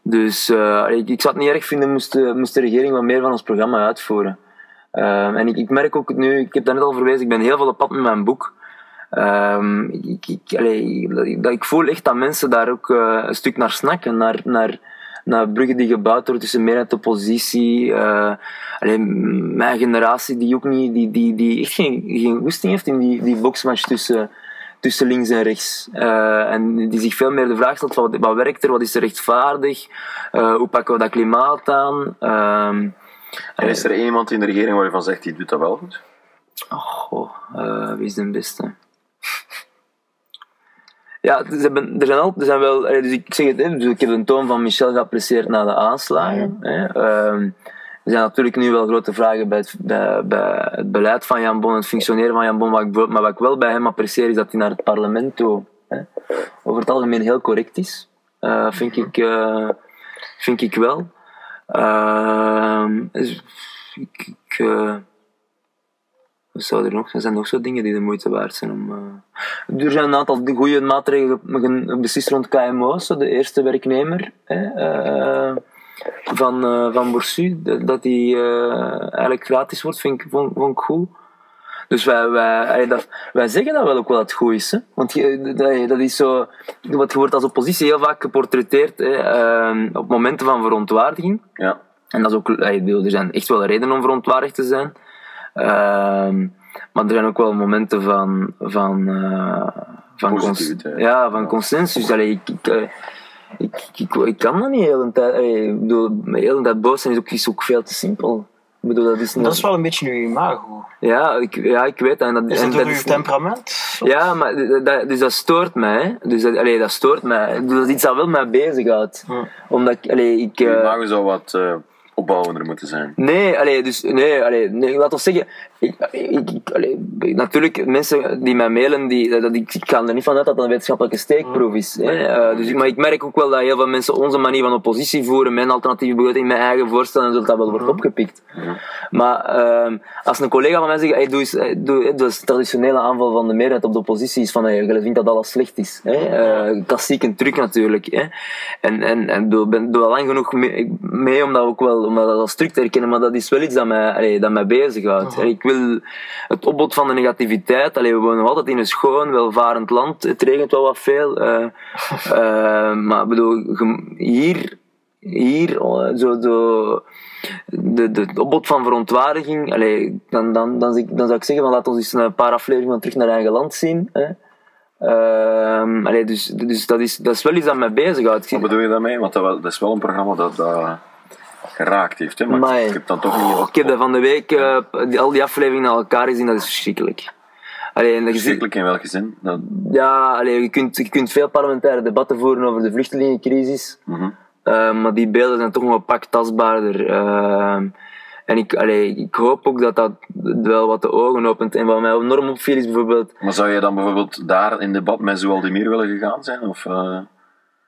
dus ik, ik, zou het niet erg vinden moest de, moest de regering wat meer van ons programma uitvoeren. Ehm, en ik, ik, merk ook nu, ik heb daar net al verwezen, ik ben heel veel op pad met mijn boek. Um, ik, ik, allee, dat, ik voel echt dat mensen daar ook uh, een stuk naar snakken, naar, naar, naar bruggen die gebouwd worden tussen meerderheid en oppositie. Uh, allee, mijn generatie die ook niet, die, die, die echt geen, geen goesting heeft in die, die boxmatch tussen, tussen links en rechts. Uh, en die zich veel meer de vraag stelt: wat, wat werkt er, wat is er rechtvaardig, hoe pakken we dat klimaat aan? Ehm, en is er iemand in de regering waar je van zegt, die doet dat wel goed? Oh, wie is de beste? Ja, er zijn, er zijn, al, er zijn wel, dus ik zeg het, dus ik heb een toon van Michel geapprecieerd na de aanslagen. Hè. Um, er zijn natuurlijk nu wel grote vragen bij het, bij, bij het beleid van Jan Bon, het functioneren van Jan Bon, maar, ik, maar wat ik wel bij hem apprecieer is dat hij naar het parlement toe hè, over het algemeen heel correct is. Uh, vind, ik, uh, vind ik wel. Uh, dus ik, ik uh, wat zou er nog? Er zijn nog zo dingen die de moeite waard zijn om. Uh... Er zijn een aantal goede maatregelen beslist rond KMO's, de eerste werknemer hè, uh, van, uh, van Boursu, dat die eigenlijk gratis wordt, vind ik, vond, vond ik goed. Dus wij, wij, dat, wij zeggen dat wel ook wel dat het goed is. Hè? Want dat, dat is zo, wat je wordt als oppositie heel vaak geportretteerd hè, uh, op momenten van verontwaardiging. Ja. En dat is ook, er zijn echt wel redenen om verontwaardigd te zijn. Uh, maar er zijn ook wel momenten van, van, uh, van, cons ja, van consensus. Allee, ik, ik, uh, ik, ik, ik, kan dat niet de hele tijd. Allee, ik bedoel, de hele tijd boos zijn is ook, is ook veel te simpel. Ik bedoel, dat, is dat is wel een beetje uw imago. Ja, ik, ja, ik weet dat. En dat is dat en door dat uw is temperament? Soms? Ja, maar dat, dus dat stoort mij. Dus dat, allee, dat stoort mij. Dat is iets dat wel mij bezighoudt. Hm. Omdat ik... Allee, ik uh, imago zou wat... Uh opbouwender moeten zijn. Nee, allee, dus, nee, allee, nee laat ons zeggen, ik, ik, ik allee, natuurlijk, mensen die mij mailen, die, dat, ik, ga er niet vanuit dat dat een wetenschappelijke steekproef is. Hè. Uh, dus, maar ik merk ook wel dat heel veel mensen onze manier van oppositie voeren, mijn alternatieve begroting, mijn eigen voorstellen, en dat wel wordt opgepikt. Maar uh, als een collega van mij zegt, hey, doe eens, doe, doe eens traditionele aanval van de meerderheid op de oppositie, is van, hey, je vindt dat alles slecht is. Hè. Uh, klassiek truc natuurlijk. Hè. En, en, en doe, ben, doe al lang genoeg mee, mee om dat ook wel dat als truc te herkennen, maar dat is wel iets dat mij, allee, dat mij bezighoudt. Ik wil het opbod van de negativiteit. Allee, we wonen altijd in een schoon, welvarend land. Het regent wel wat veel. Uh, uh, maar bedoel, hier, hier oh, zo, zo, de, de, het opbod van verontwaardiging, allee, dan, dan, dan, dan, zou ik zeggen, van, laat ons eens een paar afleveringen terug naar eigen land zien. Hè. Uh, allee, dus dus dat, is, dat is wel iets dat mij bezighoudt. Wat bedoel je daarmee? Want dat, dat is wel een programma dat, dat geraakt heeft. Hè? Maar ik heb dan toch niet... Oh, ik heb dat van de week, uh, die, al die afleveringen naar elkaar gezien, dat is verschrikkelijk. Allee, verschrikkelijk in welke zin? Dat... Ja, allee, je, kunt, je kunt veel parlementaire debatten voeren over de vluchtelingencrisis. Mm -hmm. uh, maar die beelden zijn toch nog een pak tastbaarder. Uh, en ik, allee, ik hoop ook dat dat wel wat de ogen opent. En wat mij enorm opviel is bijvoorbeeld... Maar zou je dan bijvoorbeeld daar in debat met Zoaldemir willen gegaan zijn? Of,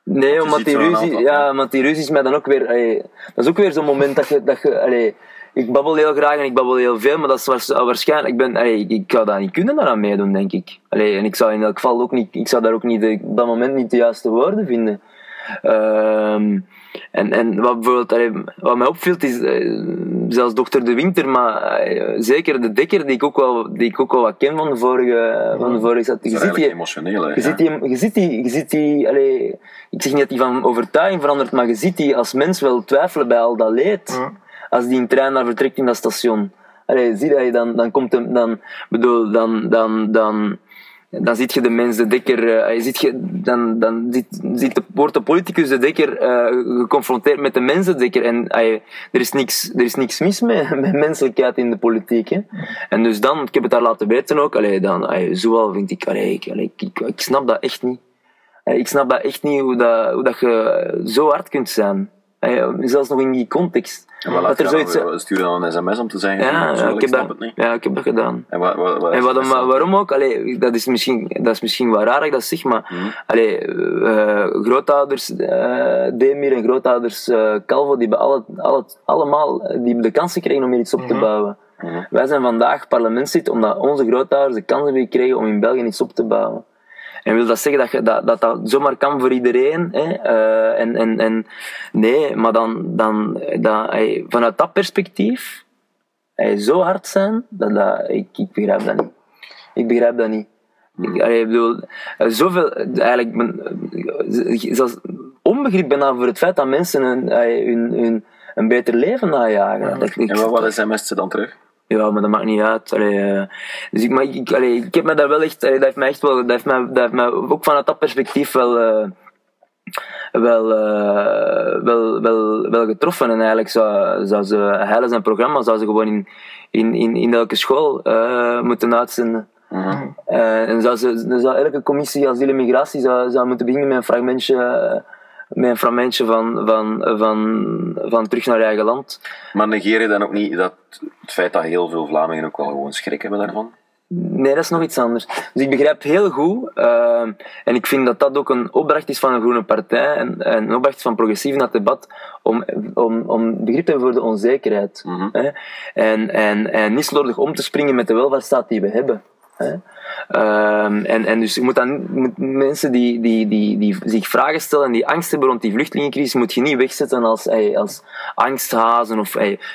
Nee, omdat die, ruzie, ja, want die ruzie is mij dan ook weer... allee, dat is ook weer zo'n moment dat je... Dat je allee, ik babbel heel graag en ik babbel heel veel, maar dat is waars- waarschijnlijk... Ik, ben, allee, ik, ik zou daar niet kunnen daaraan meedoen, denk ik. Allee, en ik zou in elk geval ook niet... Ik zou daar ook niet op dat moment niet de juiste woorden vinden. Ehm, en, en wat bijvoorbeeld... wat mij opviel is... eh, zelfs dokter De Winter, maar eh, zeker de Dekker, die ik ook wel, die ik ook wel wat ken van de vorige... Van de vorige is je ziet eigenlijk die, emotioneel. Hè, je ziet die, je ziet die, je ziet die allee, ik zeg niet dat die van overtuiging verandert, maar je ziet die als mens wel twijfelen bij al dat leed. Ja. Als die een trein naar vertrekt in dat station. Allee, zie dat je dan, dan komt hem, dan, bedoel, dan, dan, dan, dan ziet je de mens, de dekker, eh, je ziet je, dan, dan ziet, ziet de, wordt de politicus, de dekker, eh, geconfronteerd met de mens, de dekker. En er, is niks, er is niks mis mee, met menselijkheid in de politiek. Hè. En dus dan, ik heb het daar laten weten ook, allee, dan, zoal vind ik, allee, ik, ik, ik, snap dat echt niet. Ik snap dat echt niet, hoe, dat, hoe dat je zo hard kunt zijn. Allee, zelfs nog in die context. En wat dat er zoiets... sturen dan een sms om te zeggen, Ja, ik heb dat, ja, ik heb dat gedaan. En, wat, wat, wat En wat, waarom ook? Allee, dat, is misschien, dat is misschien wel raar dat ik dat zeg, maar allee, eh, grootouders eh, Demir en grootouders eh, Calvo, die hebben alle, alle, allemaal die de kans gekregen om hier iets op te Mhm. bouwen. Mhm. Wij zijn vandaag parlementslid omdat onze grootouders de kans hebben gekregen om in België iets op te bouwen. En wil dat zeggen dat je, dat, dat, dat zomaar kan voor iedereen? Hè? Eh, en, en, en, nee, maar dan, dan dat, ey, vanuit dat perspectief ey, zo hard zijn, dat, dat, ik, ik begrijp dat niet. Ik begrijp dat niet. Ik, allee, bedoel, eh, zoveel, eigenlijk, men, eh, zelfs onbegrip bijna voor het feit dat mensen hun, ey, hun, hun, een beter leven najagen. Dat, ik, En wat, wat sms't ze dan terug? Ja, maar dat maakt niet uit. Allee, eh, dus ik, maar ik, allee, ik heb me daar wel echt, allee, dat heeft mij echt wel, dat heeft mij, dat heeft mij ook vanuit dat perspectief wel, eh, wel, eh, wel, wel, wel getroffen. En eigenlijk zou, zou ze, Heilen zijn programma zou ze gewoon in, in, in, in elke school moeten uitzenden. Mhm. Eh, en zou, ze, dan zou elke commissie asiel en migratie zou, zou moeten beginnen met een fragmentje, met een fragmentje van, van, van, van terug naar eigen land. Maar negeer je dan ook niet dat het feit dat heel veel Vlamingen ook wel gewoon schrik hebben daarvan? Nee, dat is nog iets anders. Dus ik begrijp heel goed, eh, en ik vind dat dat ook een opdracht is van een groene partij, en, en een opdracht van progressief in dat debat, om, om, om begrip te hebben voor de onzekerheid. Mhm. Hè? En, en, en niet slordig om te springen met de welvaartsstaat die we hebben. Ehm, en, en dus je moet dan, moet mensen die, die, die, die zich vragen stellen en die angst hebben rond die vluchtelingencrisis, moet je niet wegzetten als, als angsthazen of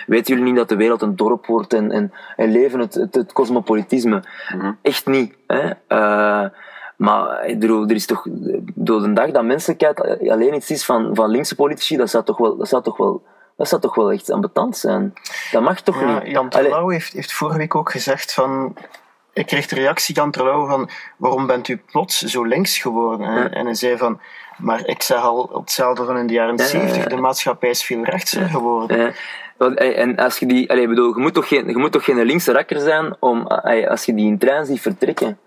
weten jullie niet dat de wereld een dorp wordt en, en, en leven het, het, het cosmopolitisme. Mhm. Echt niet. Hè? Eh, maar ik bedoel, er is toch, door de dag dat menselijkheid alleen iets is van, van linkse politici, dat zou toch wel, dat zou toch wel, dat zou toch wel echt ambetant zijn. Dat mag toch Ja, niet. Jan Terlouw heeft, heeft vorige week ook gezegd van... Ik kreeg de reactie Terlouw van... Waarom bent u plots zo links geworden? En, Ja. en hij zei van... Maar ik zeg al hetzelfde van in de jaren Ja, ja, 70. ja. De maatschappij is veel rechtser geworden. Eh, eh, en als je die, allee, bedoel, je moet toch geen, je moet toch geen linkse rakker zijn om, eh, als je die in trein ziet vertrekken.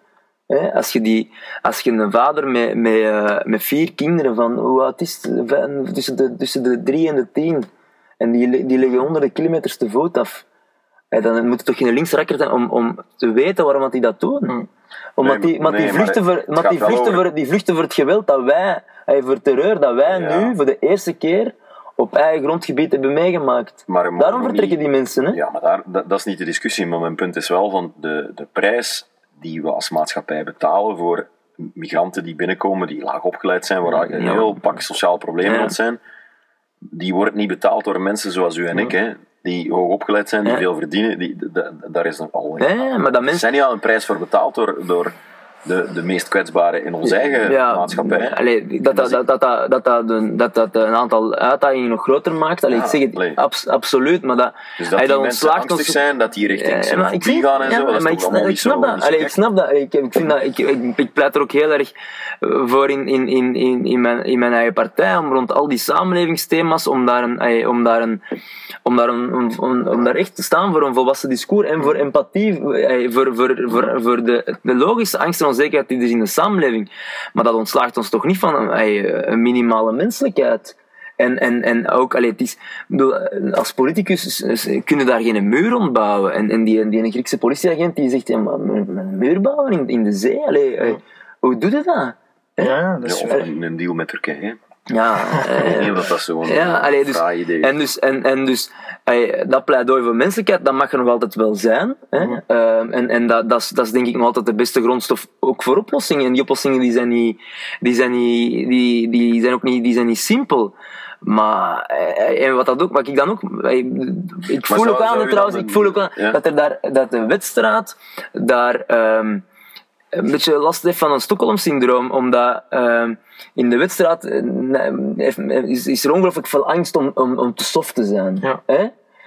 Hè? Als, je die, als je een vader met, met, eh, met vier kinderen van, hoe oud is het? Van- tussen, de, tussen de drie en de tien, en die, die liggen honderden kilometers te voet af. Dan moet je toch geen linkse rakker zijn om, om te weten waarom dat die dat doen. Omdat Nee, die, omdat die, nee, maar vluchten, het- voor, het die, vluchten voor, die vluchten voor het geweld dat wij, eh, voor terreur, dat wij Ja. nu voor de eerste keer op eigen grondgebied hebben meegemaakt. Maar Daarom vertrekken niet- die mensen. Hè? Ja, maar daar, dat, dat is niet de discussie. Maar mijn punt is wel van de, de prijs die we als maatschappij betalen voor migranten die binnenkomen, die laag opgeleid zijn, waar een Ja. heel pak sociaal problemen Ja. zijn, die wordt niet betaald door mensen zoals u en ik, hè, die hoog opgeleid zijn, die Ja. veel verdienen. Die, daar is nog al Ja, maar dat mensen... zijn niet al een prijs voor betaald door, door de, de meest kwetsbaren in onze eigen maatschappij. Allee, dat, dat, dat, dat, dat, dat, dat, een- dat, dat een aantal uitdagingen nog groter maakt. Allee, Ja, ik zeg het allee. abs- absoluut, maar dat, Dus dat allee, die mensen angstig zijn, dat die richting Ja, maar ik gaan en ja, zo, dat is maar toch ik, allemaal ik snap zo- dat. Allee, ik snap dat. Ik, ik, vind dat ik, ik, ik pleit er ook heel erg eh, voor in, in, in, in, in, mijn, in mijn eigen partij, om rond al die samenlevingsthema's, om daar, een, allee, om daar, een, om daar, een, om, om, om daar echt te staan voor een volwassen discours en voor empathie, allee, voor, voor, voor, voor de, de logische angst en onzekerheid die er is in de samenleving. Maar dat ontslaagt ons toch niet van een, een minimale menselijkheid. En, en, en ook, allee, het is, ik bedoel, als politicus eh, kunnen daar geen muur rond bouwen. En, en die, die Griekse politieagent die zegt, ja, maar een muur bouwen in, in de zee? Allee, allee, hoe doe je dat? Ja, dat Ja, is of een, deal met Turkije. Ja, eh, dat zo'n ja, allee, dus, idee is. en dus, en, en dus ey, dat pleidooi voor menselijkheid, dat mag er nog altijd wel zijn. Hè? Ehm, en en dat, dat, is, dat is denk ik nog altijd de beste grondstof ook voor oplossingen. En die oplossingen die zijn, niet, die zijn, niet, die, die zijn ook niet, die zijn niet simpel. Maar eh, en wat, dat ook, wat ik dan ook. eh, Ik voel ook aan, trouwens, ik voel ook aan dat, er daar, dat de wedstrijd daar. ehm, een beetje last heeft van een Stockholm-syndroom, omdat ehm, in de wedstrijd eh, is, is er ongelooflijk veel angst om, om, om te soft te zijn. Ja. Hè?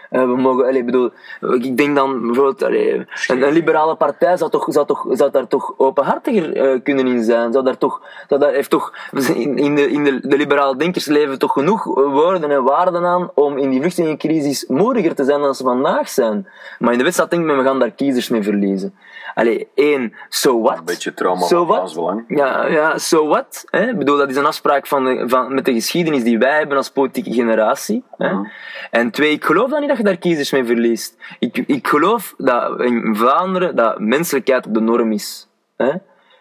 Eh, we mogen, allee, bedoel, ik denk dan bijvoorbeeld, allee, een, een liberale partij zou, toch, zou, toch, zou daar toch openhartiger eh, kunnen in zijn. Zou daar toch, zou daar, heeft toch, in, in, de, in de, de liberale denkers leven toch genoeg woorden en waarden aan om in die vluchtelingencrisis modiger te zijn dan ze vandaag zijn. Maar in de wedstrijd denk ik, we gaan daar kiezers mee verliezen. Allee, één, so what? Een beetje trauma So Belang. Ja, ja, so what? Hè? Ik bedoel, dat is een afspraak van de, van, met de geschiedenis die wij hebben als politieke generatie. Hè? Mhm. En twee, ik geloof dan niet dat je daar kiezers mee verliest. Ik, ik geloof dat in Vlaanderen dat menselijkheid de norm is. Hè?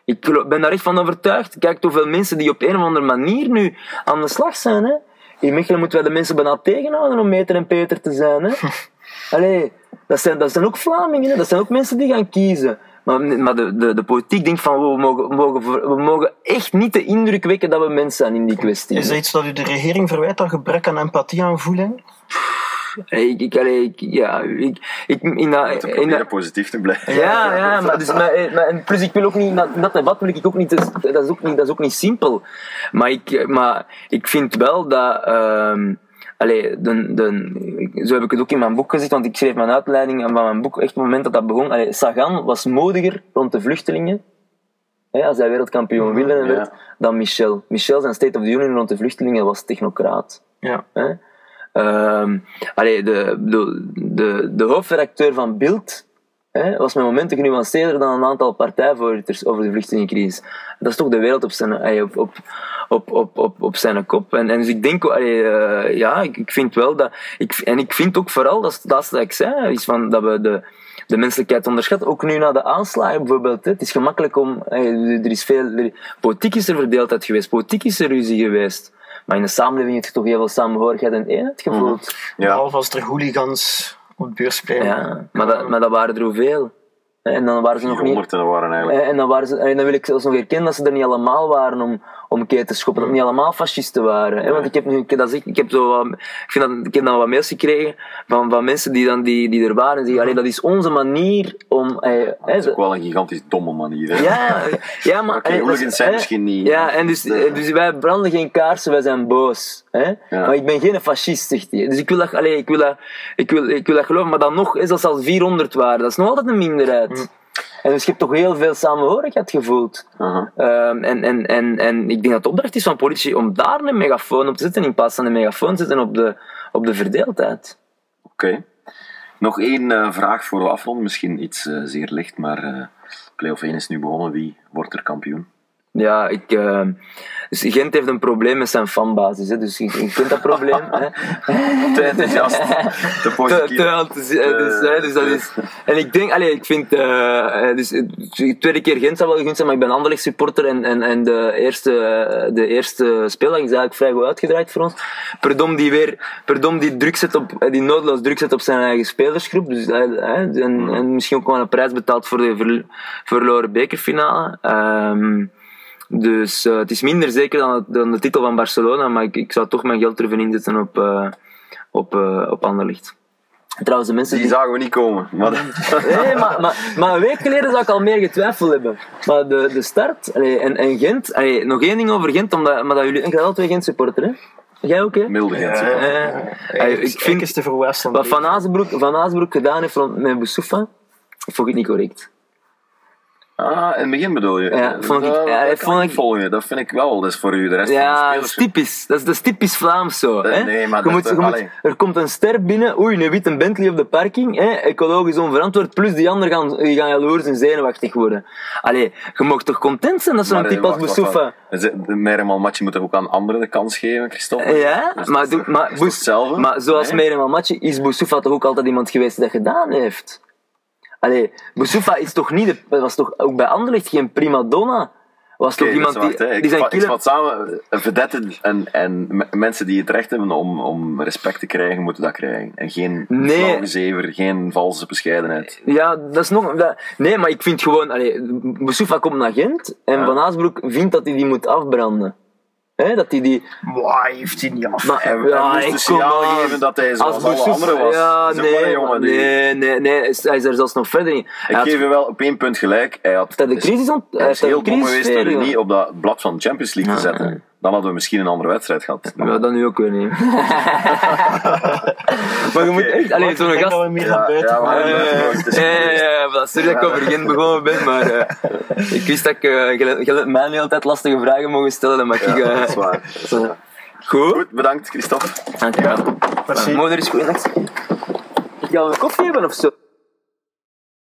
Ik geloof- ben daar echt van overtuigd. Kijk hoeveel mensen die op een of andere manier nu aan de slag zijn. Hè? In Mechelen moeten wij de mensen bijna tegenhouden om meter en peter te zijn. Hè? Allee, dat zijn, dat zijn ook Vlamingen, hè. dat zijn ook mensen die gaan kiezen. Maar, maar de, de, de politiek denkt van, we mogen, we, mogen, we mogen echt niet de indruk wekken dat we mens zijn in die kwestie. Is dat iets dat u de regering verwijt, dat gebrek aan empathie aan voeling? Ik, ik, ja, ik, ik, in dat, Te in proberen dat, positief te blijven. ja, ja, maar, dus, maar, eh, maar, en plus ik wil ook niet, dat, dat debat wil ik ook niet, dus dat is ook niet, dat is ook niet simpel. Maar ik, maar ik vind wel dat, ehm allee, de, de, zo heb ik het ook in mijn boek gezegd, want ik schreef mijn uitleiding van mijn boek, echt op het moment dat dat begon, allee, Sagan was modiger rond de vluchtelingen, hè, als hij wereldkampioen wielrennen Ja. werd, dan Michel. Michel zijn State of the Union rond de vluchtelingen was technocraat. Ja. Hè? Ehm, allee, de, de, de, hoofdredacteur van Bild hè, was met momenten genuanceerder dan een aantal partijvoorzitters over de vluchtelingencrisis. Dat is toch de wereld op zijn, op, op, op, op, op, op zijn kop. En, en dus ik denk, allee, eh, ja, ik, ik vind wel dat. Ik, en ik vind ook vooral, dat is het laatste dat ik zei, is van dat we de, de menselijkheid onderschatten. Ook nu na de aanslagen bijvoorbeeld. Het is gemakkelijk om. Er is veel, er- politiek is er verdeeldheid geweest, politiek is er ruzie geweest. Maar in de samenleving heb je toch heel veel samenhorigheid en eenheid gevoeld. Ja. Behalve als er hooligans op het beursplein. Ja, maar, dat, maar dat waren er hoeveel. En dan waren ze nog niet. 400 en dat waren eigenlijk. En dan, waren ze, en dan wil ik zelfs nog herkennen dat ze er niet allemaal waren om, om kei te schoppen. Dat niet allemaal fascisten waren. Hè? Want ik heb, nu, ik, heb dat, ik, heb zo wat, ik, vind dat, ik heb dan wat mails gekregen van, van mensen die, dan, die, die er waren. En zeggen, "Allee, dat is onze manier om... eh, Dat is ook wel een gigantisch domme manier. Hè? ja, ja, maar... Oké, eh, hooligans zijn misschien niet- Ja, en dus, eh, dus wij branden geen kaarsen, wij zijn boos. Hè? Ja. Maar ik ben geen fascist, zegt hij. Dus ik wil dat, allee, ik wil dat, ik wil, ik wil dat geloven, maar dan nog, is dat als 400 waren, dat is nog altijd een minderheid. En dus je hebt toch heel veel samenhorigheid gevoeld. Ehm, en, en, en, en ik denk dat de opdracht is van politie om daar een megafoon op te zetten, in plaats van een megafoon te zetten op de, op de verdeeldheid. Oké. Nog één eh, vraag voor we afronden. Misschien iets eh, zeer licht, maar eh Play-off 1 is nu begonnen. Wie wordt er kampioen? Ja, ik, eh, dus Gent heeft een probleem met zijn fanbasis. Hè, dus je, je kent dat probleem. hè. Te enthousiast, te te, positief. te enthousiast. Dus, hè, dus dat is, en ik denk, allee, ik vind, eh, eh, dus, eh, de tweede keer Gent zou wel goed zijn, maar ik ben Anderlecht supporter en, en, en de, eerste, eh, de eerste speeldag is eigenlijk vrij goed uitgedraaid voor ons. Perdom die weer, Perdom die druk zet op, eh, die noodloos druk zet op zijn eigen spelersgroep. Dus, eh, hè, en, en misschien ook wel een prijs betaald voor de ver- verloren bekerfinale. Ehm, dus eh, het is minder zeker dan, het- dan de titel van Barcelona, maar ik, ik zou toch mijn geld durven inzetten op, eh op, eh op Anderlecht. Trouwens, de mensen Die die... zagen we niet komen. Maar Nee, maar, maar, maar een week geleden zou ik al meer getwijfeld hebben. Maar de, de start, allee, en, en Gent, allee, nog één ding over Gent, omdat, maar dat jullie, ik ben altijd twee Gent supporter, hè? Jij ook, hè? milde Gent. Ja, supporter. Ja, allee, eigenlijk ik vind is te verwesten. wat Van Azenbroek, Van Azenbroek gedaan heeft met Boussoufa, vond ik niet correct. Ah, in het begin bedoel je? Ja, vond ik- dat, ja, dat vond ik volgen. Dat vind ik wel. Dat is voor u de rest van de Ja, dat spelers. is typisch. Dat is, dat is typisch Vlaams zo. Dat- hè? nee, maar je dat- moet, je moet, er komt een ster binnen, oei, een witte Bentley op de parking, hè? ecologisch onverantwoord, plus die anderen gaan, gaan jaloers en zenuwachtig worden. Allee, je mag toch content zijn dat zo'n eh, type als Boussoufa... De- De Merem Matje moet toch ook aan anderen de kans geven, Christophe? Ja, Dus maar, doe- maar, is maar zoals Nee? Merem Almatje is Boussoufa toch ook altijd iemand geweest die dat gedaan heeft. Allee, Boussoufa is toch niet de, was toch ook bij Anderlecht geen prima donna. was toch iemand die. Ik die zijn killer... vat samen, eh, vedetten en, en mensen die het recht hebben om, om respect te krijgen, moeten dat krijgen. En geen Nee. zever, geen valse bescheidenheid. Ja, dat is nog... Dat, nee, maar ik vind gewoon... Allee, Boussoufa komt naar Gent en Ja. Van Aasbroek vindt dat hij die moet afbranden. Hè, dat hij die... Mwah, heeft hij niet af. Maar, Hij, ja, moest ik kom geven dat hij zoals alle anderen was. Ja, nee, jongen nee, nee, nee, hij is- er zelfs nog verder in. Hij Ik had- geef je wel op één punt gelijk. Hij had de is- crisis ont... hij is heel dom geweest door niet op dat blad van Champions League te zetten. Dan hadden we misschien een andere wedstrijd gehad. Ja, dat nu ook weer niet. maar je moet echt... Allee, ik zo'n denk gast... dat we meer Ja, buiten ja, maar-. Ja, ja, ja. Sorry dat ik over Gent begonnen ben, maar eh, ik wist dat ik... hebt mij de hele tijd lastige vragen mogen stellen, mag ik... Eh, dat is waar. zo. Goed. Goed, bedankt Christophe. Dankjewel. Merci. Moeder is goed. Ik ga een koffie hebben of zo.